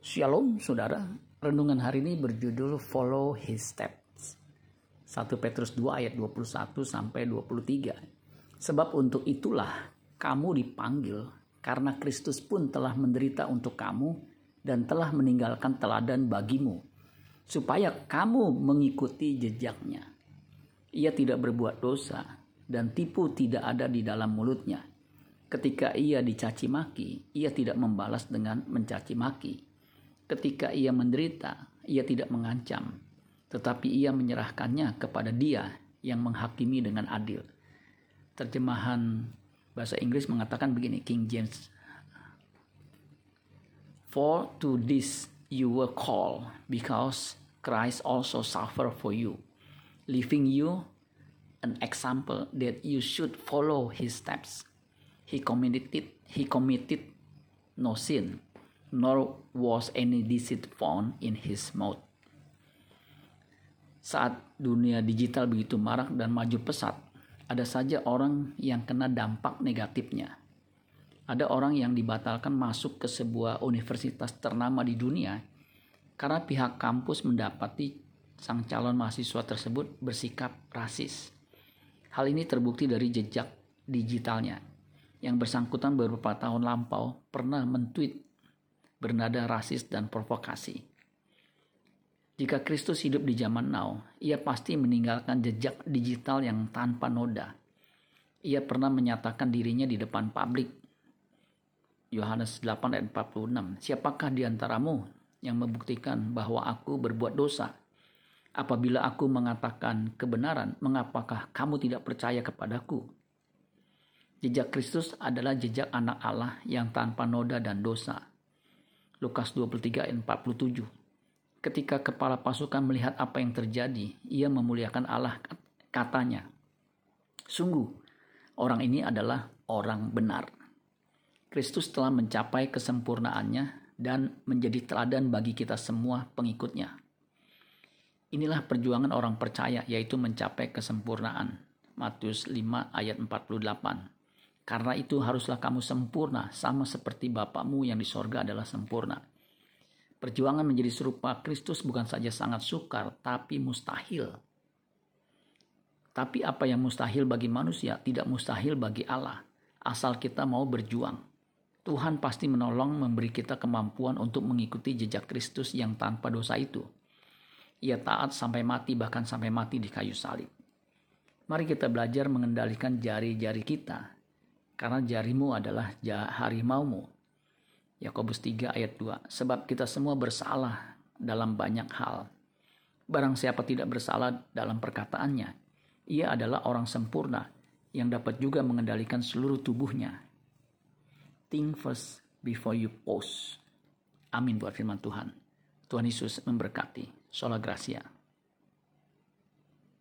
Shalom saudara, renungan hari ini berjudul Follow His Steps. 1 Petrus 2 ayat 21 sampai 23. Sebab untuk itulah kamu dipanggil karena Kristus pun telah menderita untuk kamu dan telah meninggalkan teladan bagimu supaya kamu mengikuti jejaknya. Ia tidak berbuat dosa dan tipu tidak ada di dalam mulutnya. Ketika ia dicaci maki, ia tidak membalas dengan mencaci maki Ketika ia menderita, ia tidak mengancam, tetapi ia menyerahkannya kepada Dia yang menghakimi dengan adil. Terjemahan bahasa Inggris mengatakan begini, King James. For to this you were called, because Christ also suffered for you, leaving you an example that you should follow his steps. He committed he committed no sin, nor was any deceit found in his mouth. Saat dunia digital begitu marak dan maju pesat, ada saja orang yang kena dampak negatifnya. Ada orang yang dibatalkan masuk ke sebuah universitas ternama di dunia karena pihak kampus mendapati sang calon mahasiswa tersebut bersikap rasis. Hal ini terbukti dari jejak digitalnya. Yang bersangkutan beberapa tahun lampau pernah mentweet bernada rasis dan provokasi. Jika Kristus hidup di zaman now, ia pasti meninggalkan jejak digital yang tanpa noda. Ia pernah menyatakan dirinya di depan publik. Yohanes 8 ayat 46. Siapakah di antaramu yang membuktikan bahwa aku berbuat dosa? Apabila aku mengatakan kebenaran, mengapakah kamu tidak percaya kepadaku? Jejak Kristus adalah jejak anak Allah yang tanpa noda dan dosa. Lukas 23 ayat 47. Ketika kepala pasukan melihat apa yang terjadi, ia memuliakan Allah katanya. Sungguh, orang ini adalah orang benar. Kristus telah mencapai kesempurnaannya dan menjadi teladan bagi kita semua pengikutnya. Inilah perjuangan orang percaya yaitu mencapai kesempurnaan. Matius 5 ayat 48. Karena itu haruslah kamu sempurna sama seperti Bapakmu yang di sorga adalah sempurna. Perjuangan menjadi serupa Kristus bukan saja sangat sukar, tapi mustahil. Tapi apa yang mustahil bagi manusia tidak mustahil bagi Allah, asal kita mau berjuang. Tuhan pasti menolong memberi kita kemampuan untuk mengikuti jejak Kristus yang tanpa dosa itu. Ia taat sampai mati bahkan sampai mati di kayu salib. Mari kita belajar mengendalikan jari-jari kita karena jarimu adalah harimaumu. Yakobus 3 ayat 2. Sebab kita semua bersalah dalam banyak hal. Barang siapa tidak bersalah dalam perkataannya, ia adalah orang sempurna yang dapat juga mengendalikan seluruh tubuhnya. Think first before you post. Amin buat firman Tuhan. Tuhan Yesus memberkati. Sola Gracia.